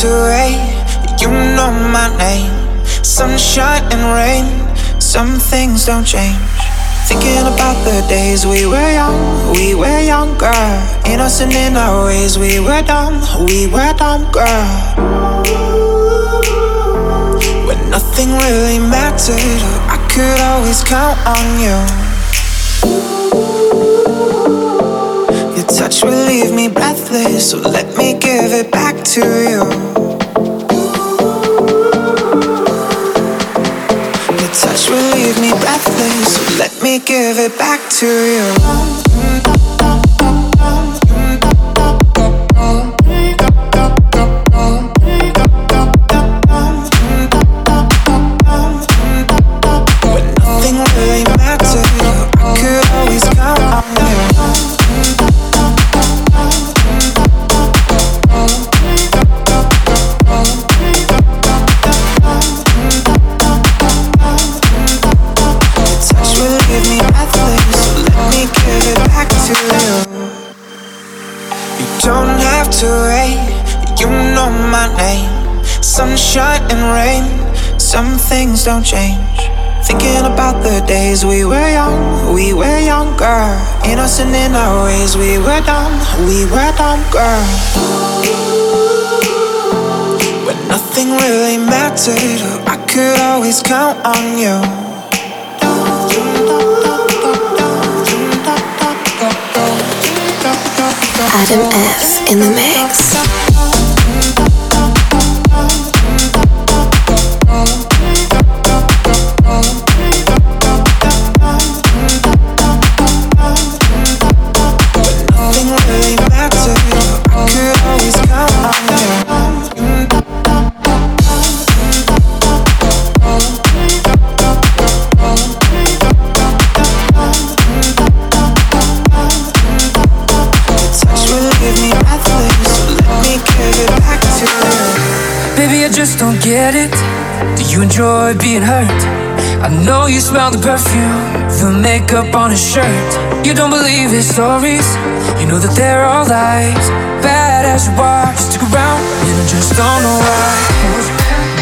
to. You know my name. Sunshine and rain. Some things don't change. Thinking about the days we were young, we were younger. Innocent in our ways, we were dumb, we were dumb, girl. When nothing really mattered, I could always count on you. Touch will leave me breathless, so let me give it back to you. Your touch will leave me breathless, so let me give it back to you. Don't change. Thinking about the days we were young, we were younger. Innocent in our ways, we were dumb, we were dumb, girl. When nothing really mattered, I could always count on you. Adam F in the mix. Just don't get it. Do you enjoy being hurt? I know you smell the perfume, the makeup on his shirt. You don't believe his stories, you know that they're all lies. Bad as you are, you stick around, and I just don't know why.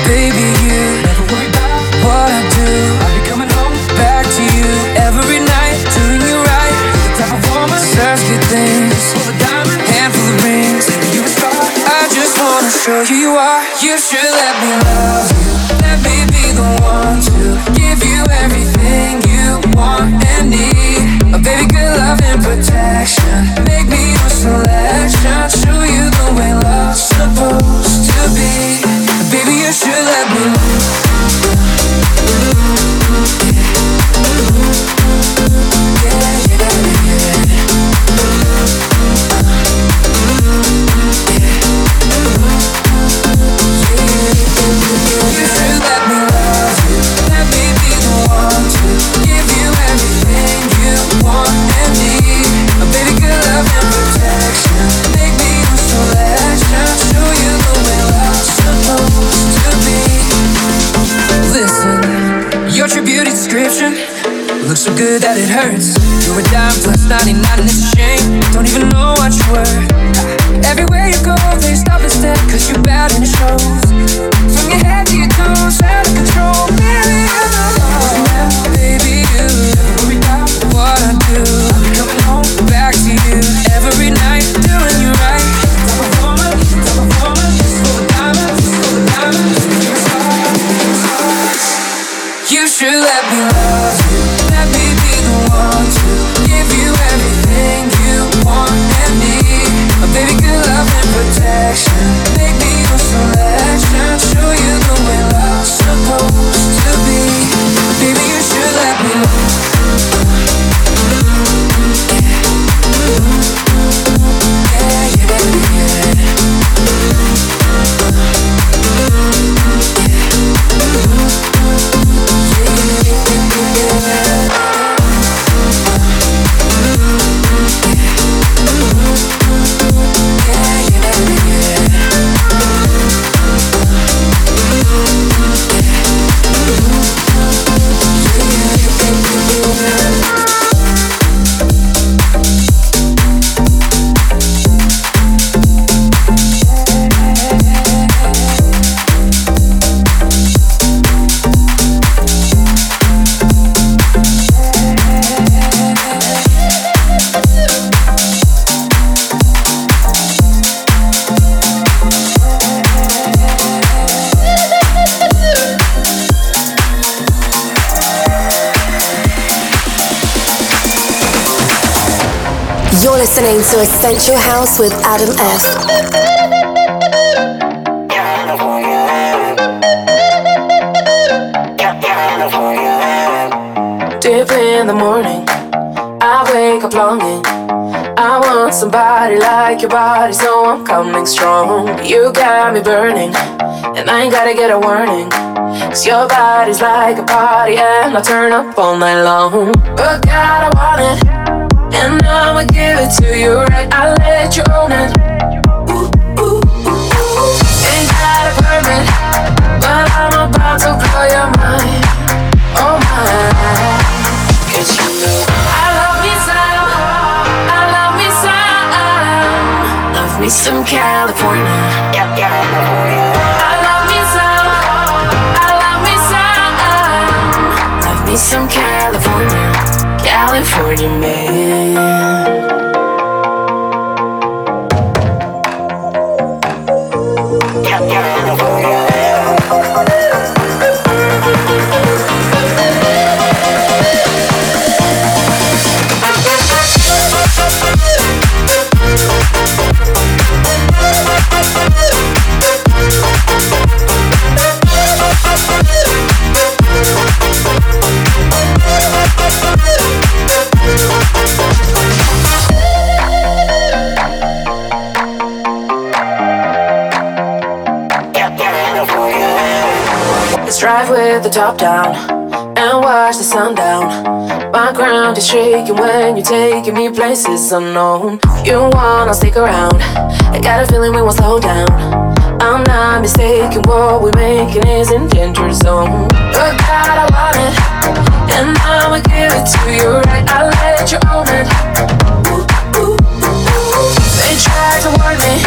Baby, you never worry about what I do. I'll be coming home back to you every night, doing you right. The type of woman serves good things, full handful of rings. You a star. I just wanna show you you are. You let me love you. Let me be the one to give you everything you want and need. A baby, good love and protection. Make me your selection. Show you the way love's supposed to Essential House with Adam S. Deep in the morning, I wake up longing. I want somebody like your body, so I'm coming strong. You got me burning, and I ain't gotta get a warning. Cause your body's like a party, and I turn up all night long. But God, I want it. And I'ma give it to you right. I let you own it. Ooh, ooh, ooh, Ain't got a permit, but I'm about to blow your mind. Oh you I love me some. I love me some. Love me some California. Yeah, yeah. Top down and watch the sun down. My ground is shaking when you're taking me places unknown. You wanna stick around? I got a feeling we won't slow down. I'm not mistaken, what we're making is in danger zone. But God, I want it, and I'ma give it to you right. I'll let you own it. They tried to warn me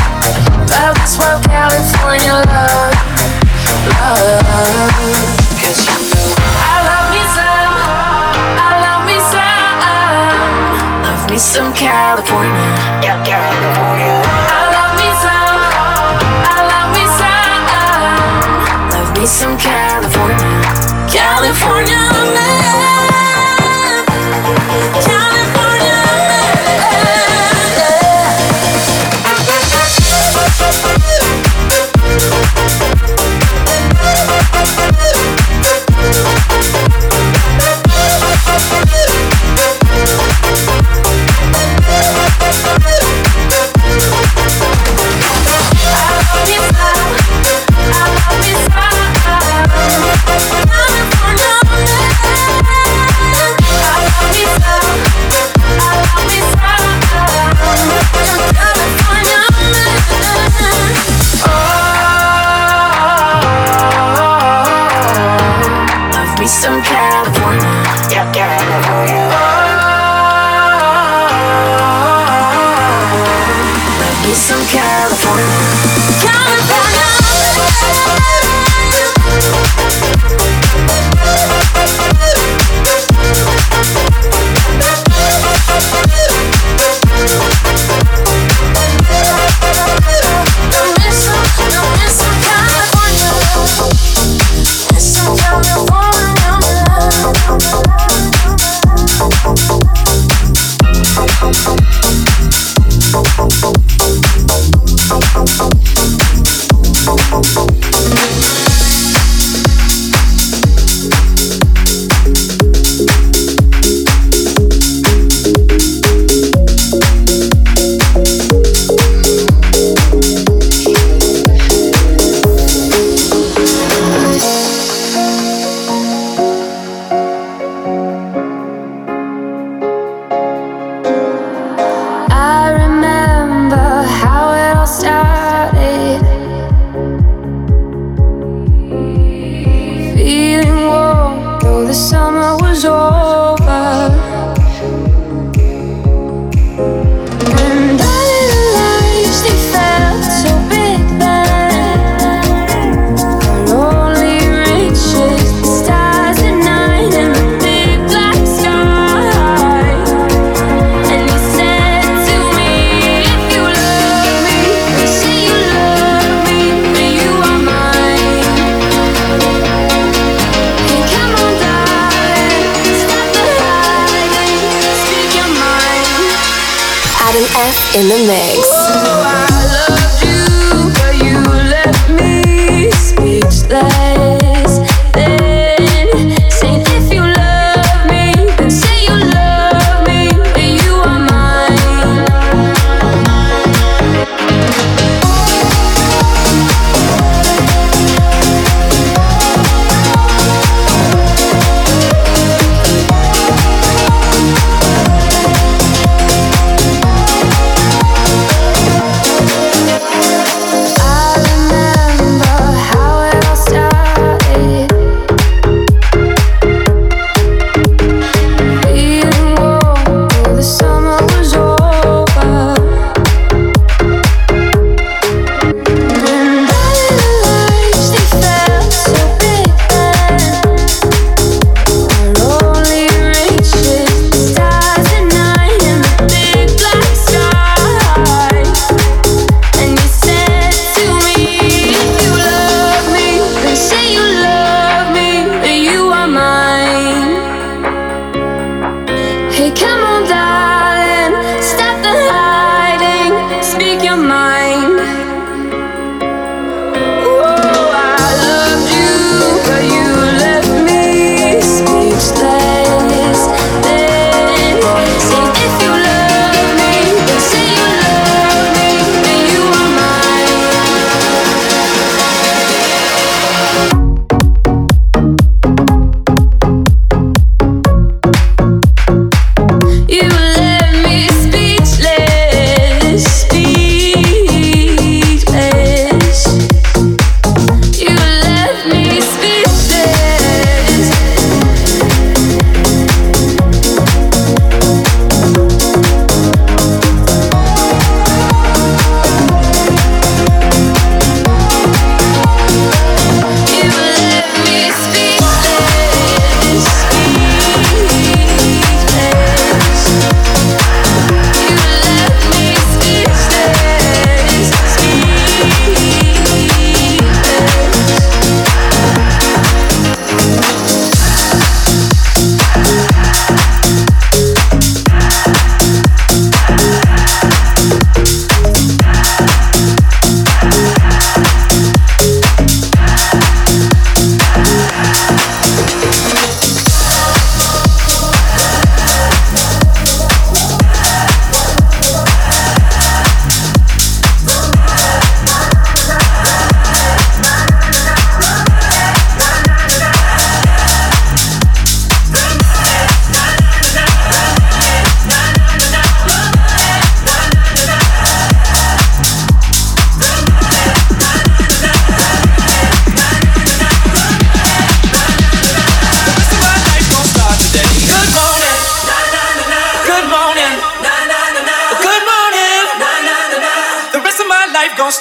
about this wild California love, love. Some, love me some California. Yeah, California. I love me some, I love me some, love me some California, California man,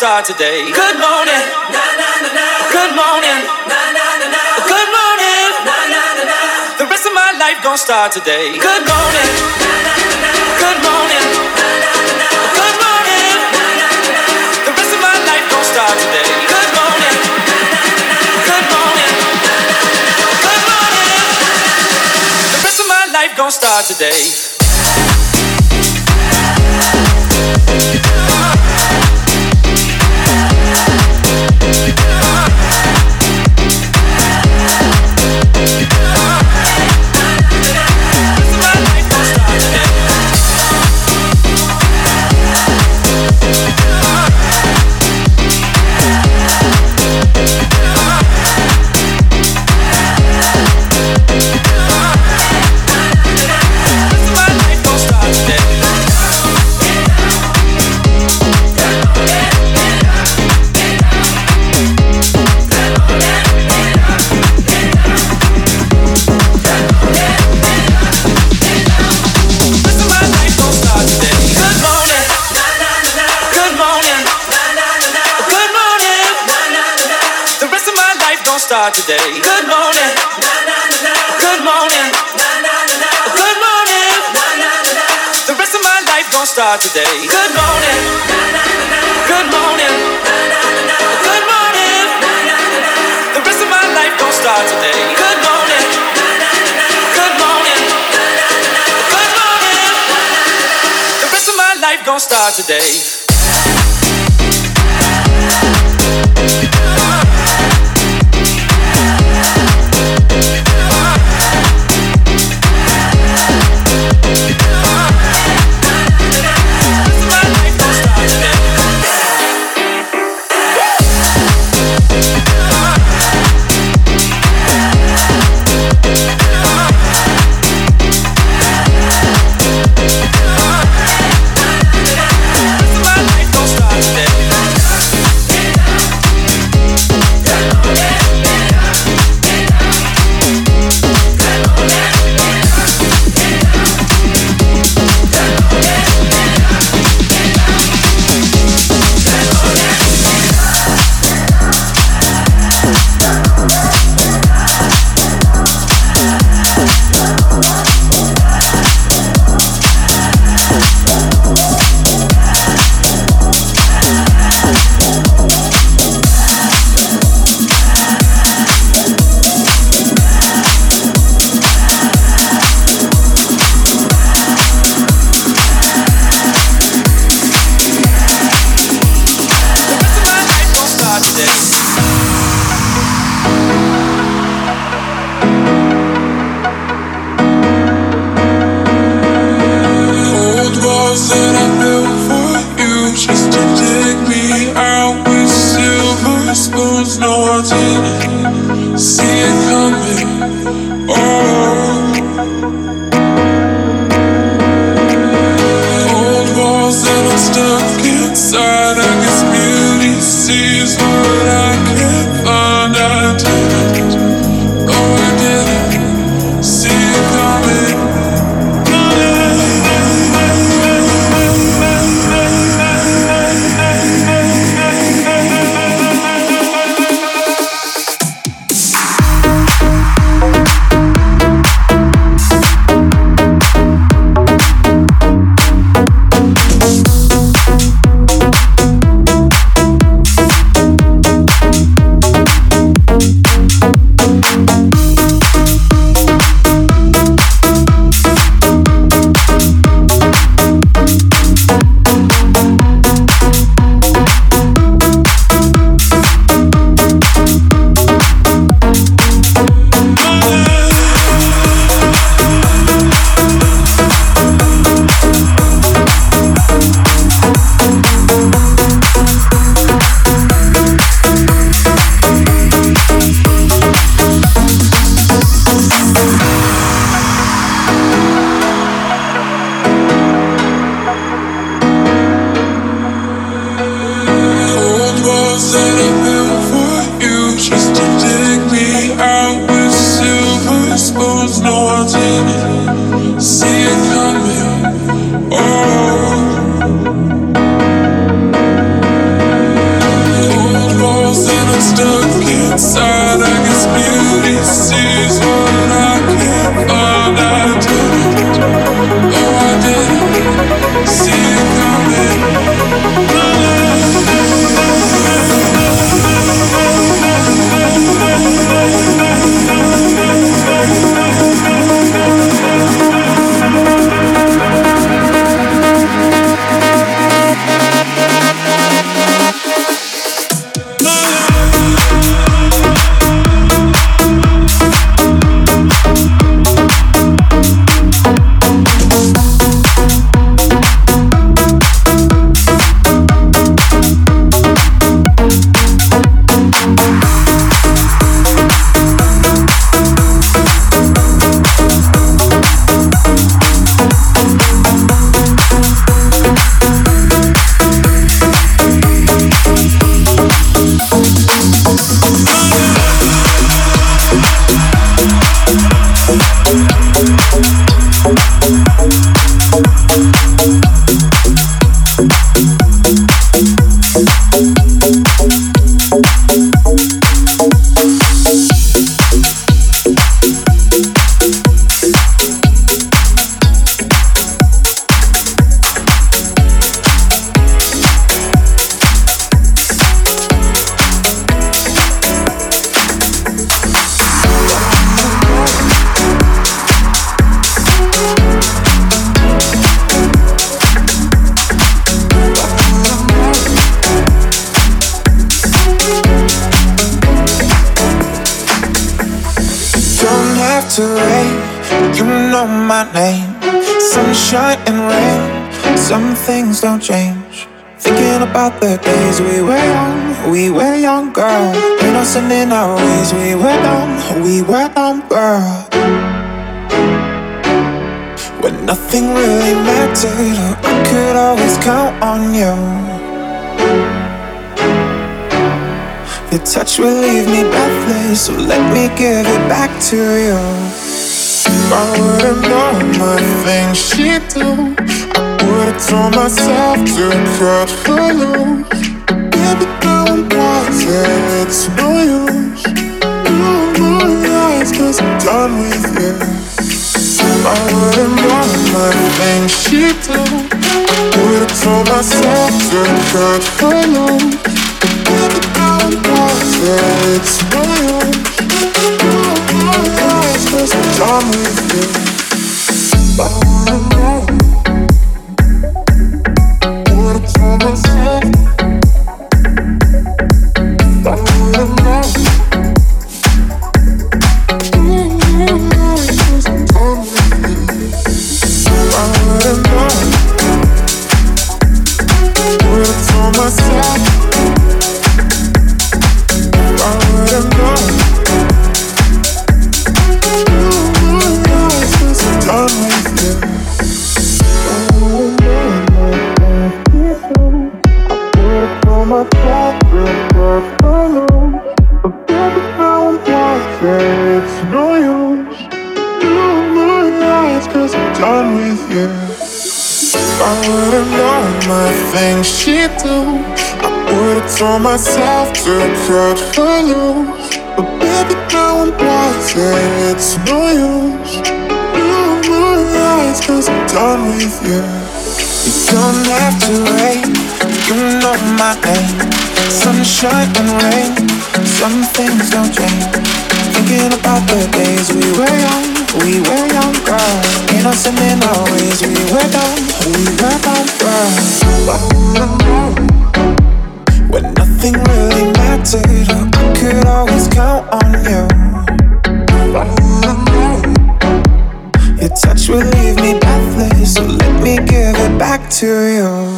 start today. Good morning. Good morning. Good morning. The rest of my life gon' start today. Good morning. Good morning. Good morning. The rest of my life gon' start today. Good morning. Good morning. Good morning. The rest of my life gon' start today. Today. Good morning. Good morning. Good morning. The rest of my life gon' start today. Good morning. Good morning. Good morning. The rest of my life gon' start today. Good morning. Good morning. Good morning. The rest of my life gon' start today. My name. Sunshine and rain. Some things don't change. Thinking about the days we were young, we were young, girl. Innocent in our ways, we were dumb, we were dumb, girl. When nothing really mattered, I could always count on you. Your touch will leave me breathless, so let me give it back to you. If I would've known the things she do, I would've told myself to cut her loose. Baby, now I'm watching, it's no use. You my eyes, cause I'm done with you. If I would've known the things she do, I would've told myself to cut her loose. Baby, now I'm watching, it's no use. I'm with you. If I would've known, to cut her loose. But baby, now I'm watching, it's no use. You my eyes, cause I'm done with you. You don't have to wait, you know my name. Sunshine and rain, some things don't change. Thinking about the days we were young, we were young, girl. Innocent in our ways, we were dumb, we were dumb, girl. When nothing really I could always count on you. Your touch will leave me breathless, so let me give it back to you.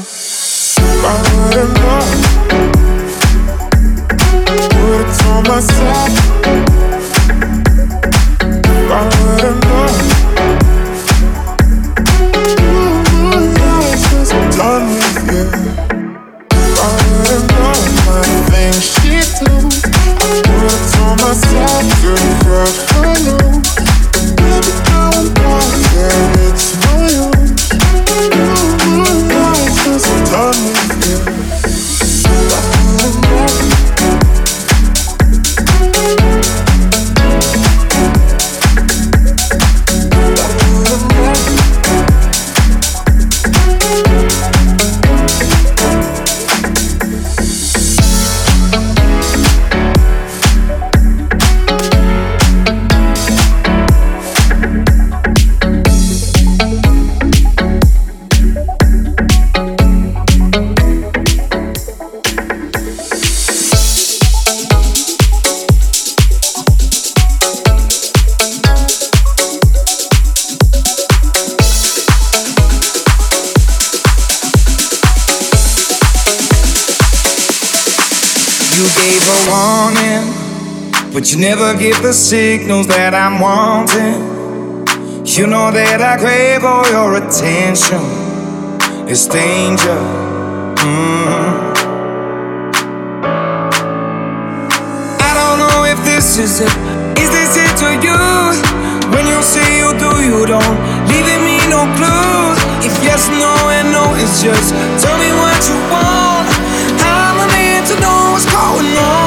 The signals that I'm wanting. You know that I crave all your attention. It's danger. Mm. I don't know if this is it. Is this it to you? When you say you do, you don't. Leaving me no clue. If yes, no, and no, it's just tell me what you want. I'm a man to know what's going on.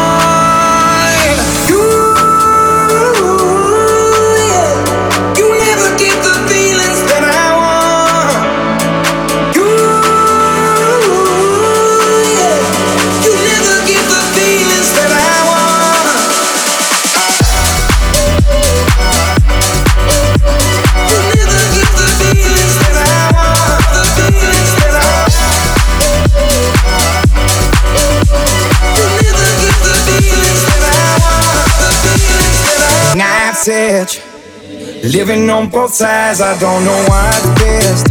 Living on both sides, I don't know what's best.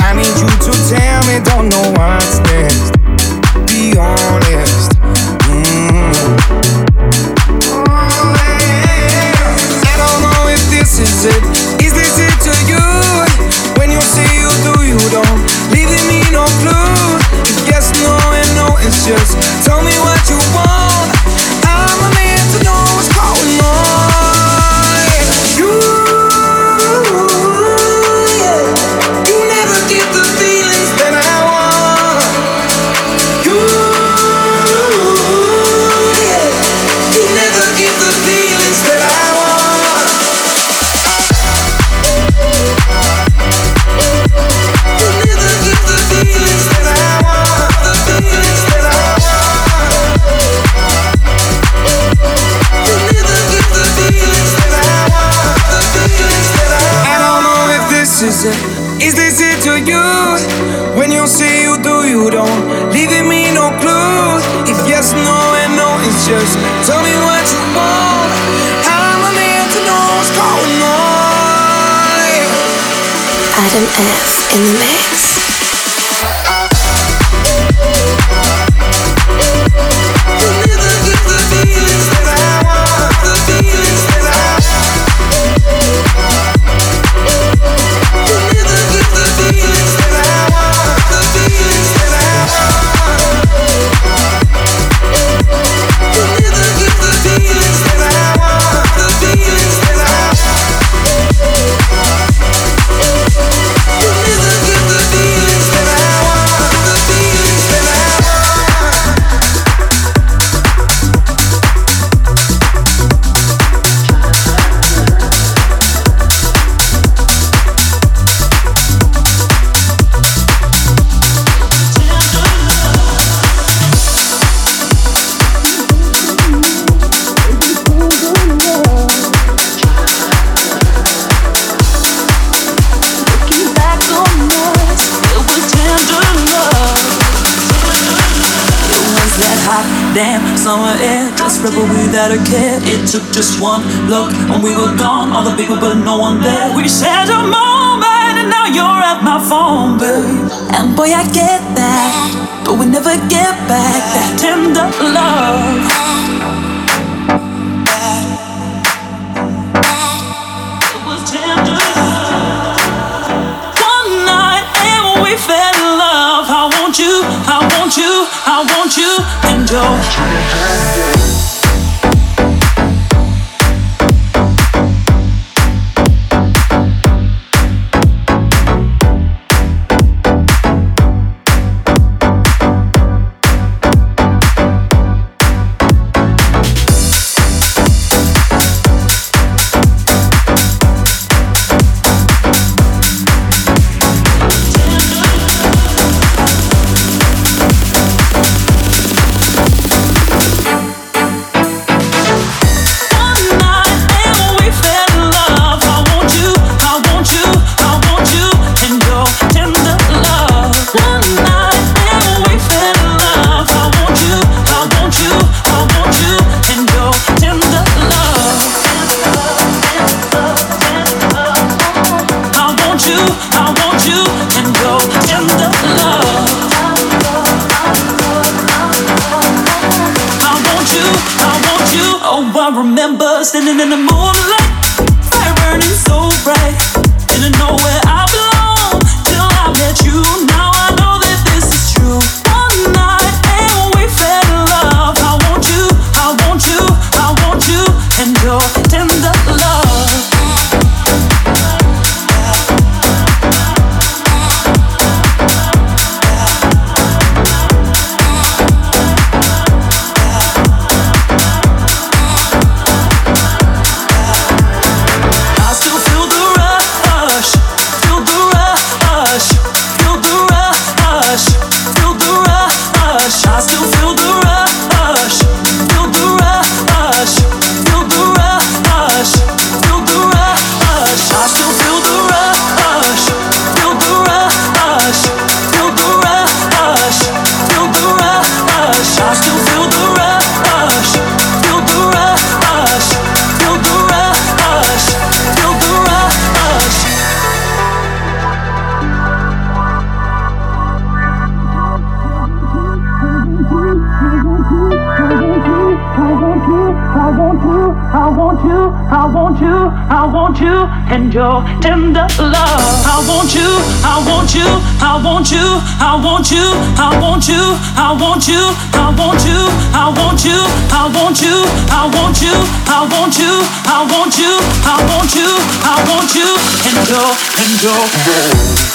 I need you to tell me, don't know what's best. took just one look and we were gone. All the people, but no one there. We shared a moment and now you're at my phone, babe. And boy, I get that, but we never get back that tender love. I want you, I want you, I want you, and your your tender love. I want you, I want you, I want you, I want you, I want you, I want you, I want you, I want you, I want you, I want you, I want you, I want you, I want you, I want you and your and your.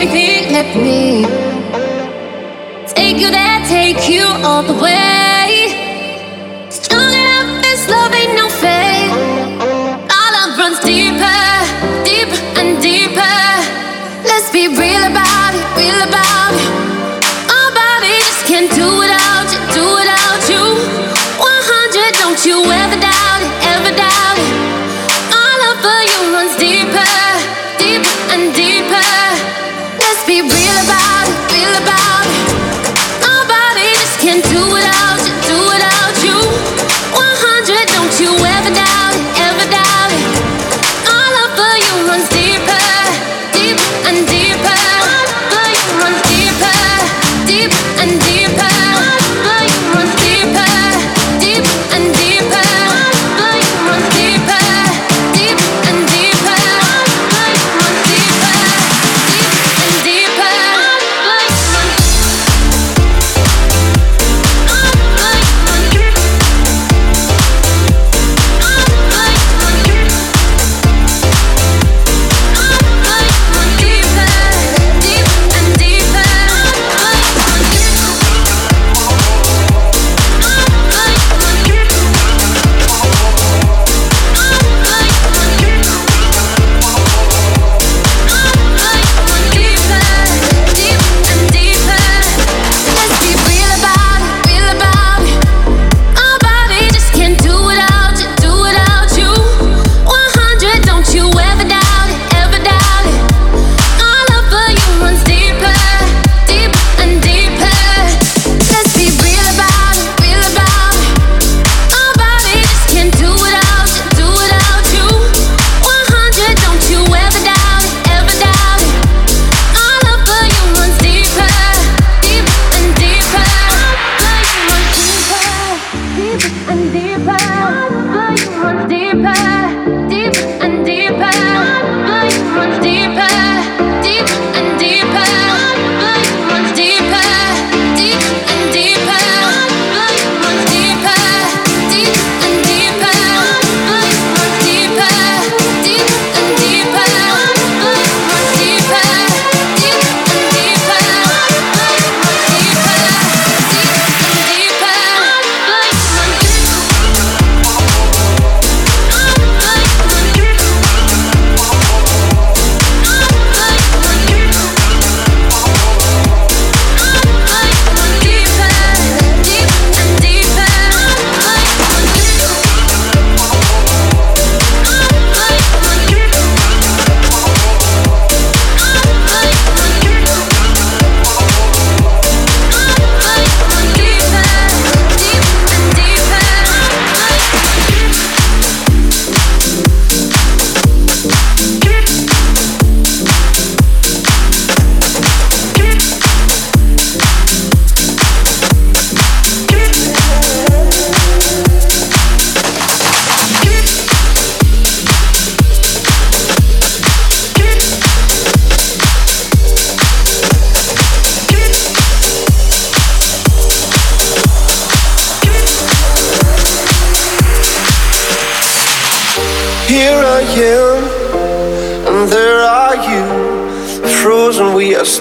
everything, let me take you there, take you all the way.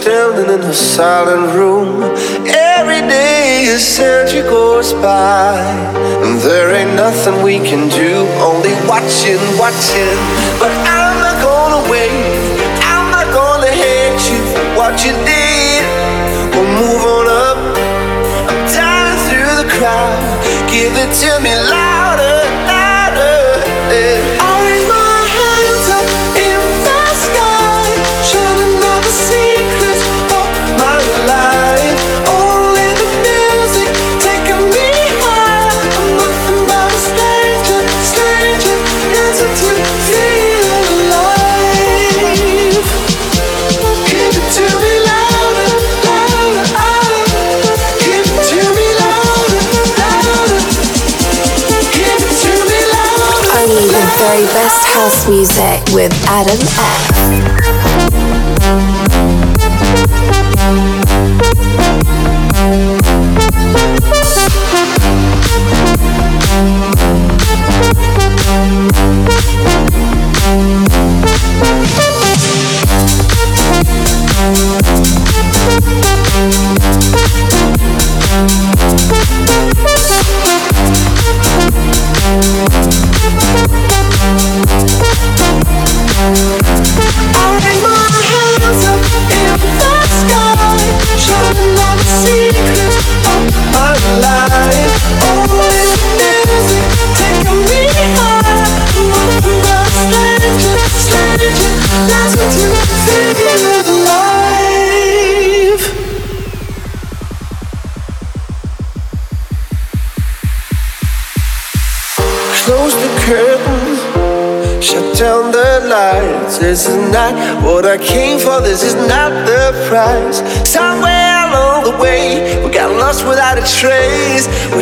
Standing in a silent room. Every day a century goes by, and there ain't nothing we can do, only watching, watching. But I'm not gonna wait, I'm not gonna hate you for what you did. We'll move on up, I'm dying through the crowd. Give it to me louder, house music with Adam F.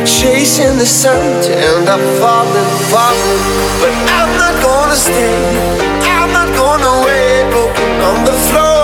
chasing the sun to end up falling, falling. But I'm not gonna stay, I'm not gonna wait, broken on the floor.